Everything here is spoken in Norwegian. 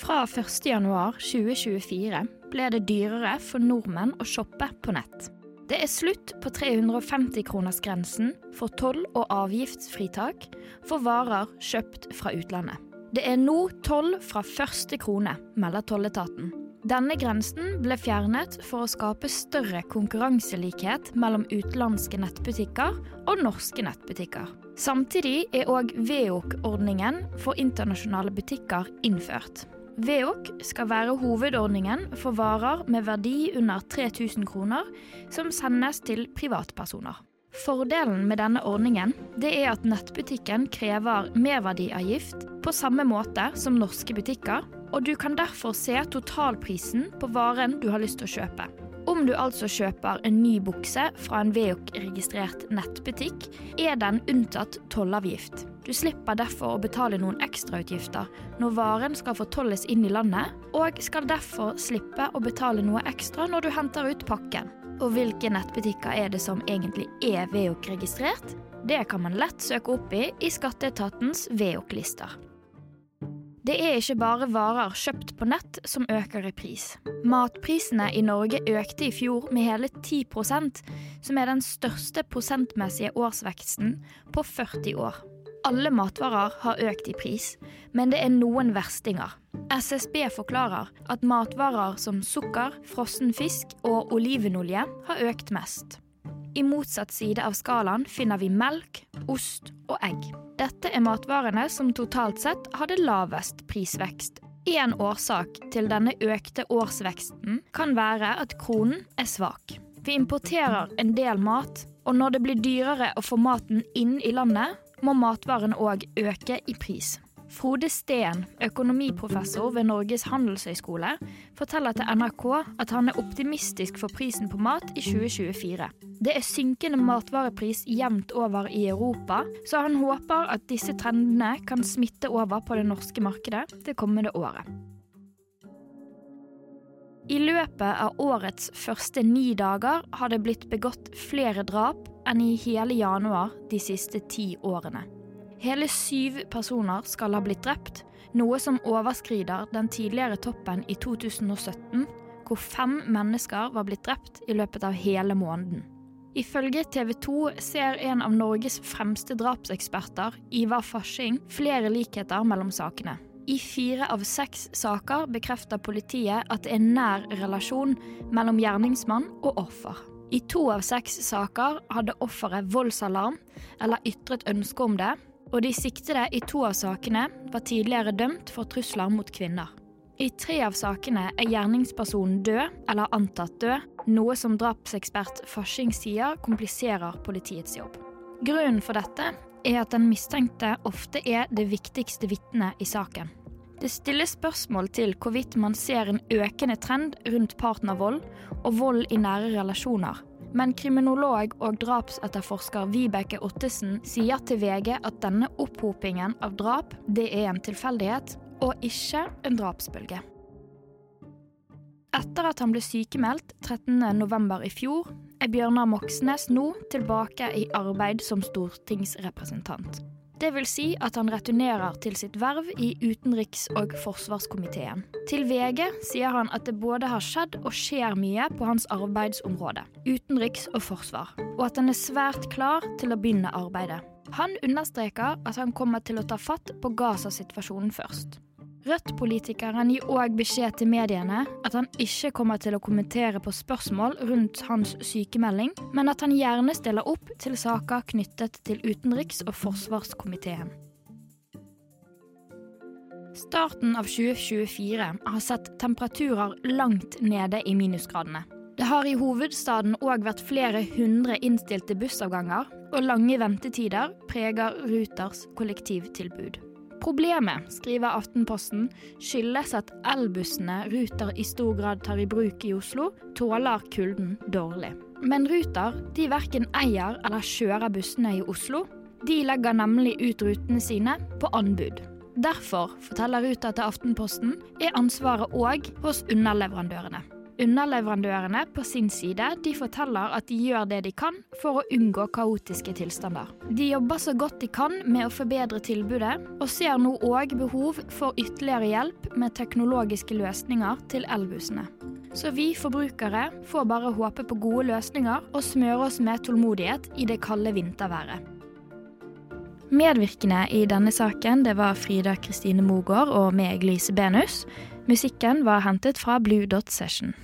Fra 1.1.2024 ble det dyrere for nordmenn å shoppe på nett. Det er slutt på 350-kronersgrensen for toll- og avgiftsfritak for varer kjøpt fra utlandet. Det er nå toll fra første krone, melder tolletaten. Denne grensen ble fjernet for å skape større konkurranselikhet mellom utenlandske nettbutikker og norske nettbutikker. Samtidig er òg VEOK-ordningen for internasjonale butikker innført. VEOK skal være hovedordningen for varer med verdi under 3000 kroner som sendes til privatpersoner. Fordelen med denne ordningen det er at nettbutikken krever merverdiavgift på samme måte som norske butikker, og du kan derfor se totalprisen på varen du har lyst til å kjøpe. Om du altså kjøper en ny bukse fra en VEOK-registrert nettbutikk, er den unntatt tollavgift. Du slipper derfor å betale noen ekstrautgifter når varen skal fortolles inn i landet, og skal derfor slippe å betale noe ekstra når du henter ut pakken. Og hvilke nettbutikker er det som egentlig er VEOK-registrert? Det kan man lett søke opp i i skatteetatens VEOK-lister. Det er ikke bare varer kjøpt på nett som øker i pris. Matprisene i Norge økte i fjor med hele 10% som er den største prosentmessige årsveksten på 40 år. Alle matvarer har økt i pris, men det er noen verstinger. SSB forklarer at matvarer som sukker, frossen fisk og olivenolje har økt mest. I motsatt side av skalaen finner vi melk, ost og egg. Dette er matvarene som totalt sett hadde lavest prisvekst. En årsak til denne økte årsveksten kan være at kronen er svak. Vi importerer en del mat, og når det blir dyrere å få maten inn i landet, må matvarene òg øke i pris. Frode Steen, økonomiprofessor ved Norges handelshøyskole, forteller til NRK at han er optimistisk for prisen på mat i 2024. Det er synkende matvarepris jevnt over i Europa, så han håper at disse trendene kan smitte over på det norske markedet det kommende året. I løpet av årets første ni dager har det blitt begått flere drap enn i hele januar de siste ti årene. Hele syv personer skal ha blitt drept, noe som overskrider den tidligere toppen i 2017, hvor fem mennesker var blitt drept i løpet av hele måneden. Ifølge TV 2 ser en av Norges fremste drapseksperter, Ivar Fasching, flere likheter mellom sakene. I fire av seks saker bekrefter politiet at det er nær relasjon mellom gjerningsmann og offer. I to av seks saker hadde offeret voldsalarm eller ytret ønske om det, og de siktede i to av sakene var tidligere dømt for trusler mot kvinner. I tre av sakene er gjerningspersonen død eller antatt død, noe som drapsekspert Fasching sier kompliserer politiets jobb. Grunnen for dette er at den mistenkte ofte er det viktigste vitnet i saken. Det stilles spørsmål til hvorvidt man ser en økende trend rundt partnervold og vold i nære relasjoner, men kriminolog og drapsetterforsker Vibeke Ottesen sier til VG at denne opphopingen av drap det er en tilfeldighet, og ikke en drapsbølge. Etter at han ble sykemeldt 13.11. i fjor, er Bjørnar Moxnes nå tilbake i arbeid som stortingsrepresentant. Det vil si at han returnerer til sitt verv i utenriks- og forsvarskomiteen. Til VG sier han at det både har skjedd og skjer mye på hans arbeidsområde, utenriks og forsvar, og at han er svært klar til å begynne arbeidet. Han understreker at han kommer til å ta fatt på Gaza-situasjonen først. Rødt-politikeren gir òg beskjed til mediene at han ikke kommer til å kommentere på spørsmål rundt hans sykemelding, men at han gjerne stiller opp til saker knyttet til utenriks- og forsvarskomiteen. Starten av 2024 har sett temperaturer langt nede i minusgradene. Det har i hovedstaden òg vært flere hundre innstilte bussavganger, og lange ventetider preger Ruters kollektivtilbud. Problemet, skriver Aftenposten, skyldes at elbussene Ruter i stor grad tar i bruk i Oslo, tåler kulden dårlig. Men Ruter de verken eier eller kjører bussene i Oslo. De legger nemlig ut rutene sine på anbud. Derfor, forteller Ruter til Aftenposten, er ansvaret òg hos underleverandørene. Underleverandørene på sin side de forteller at de gjør det de kan for å unngå kaotiske tilstander. De jobber så godt de kan med å forbedre tilbudet, og ser nå òg behov for ytterligere hjelp med teknologiske løsninger til elbussene. Så vi forbrukere får bare håpe på gode løsninger og smøre oss med tålmodighet i det kalde vinterværet. Medvirkende i denne saken det var Frida Kristine Mogård og meg, Lise Benus. Musikken var hentet fra Blue Dot Session.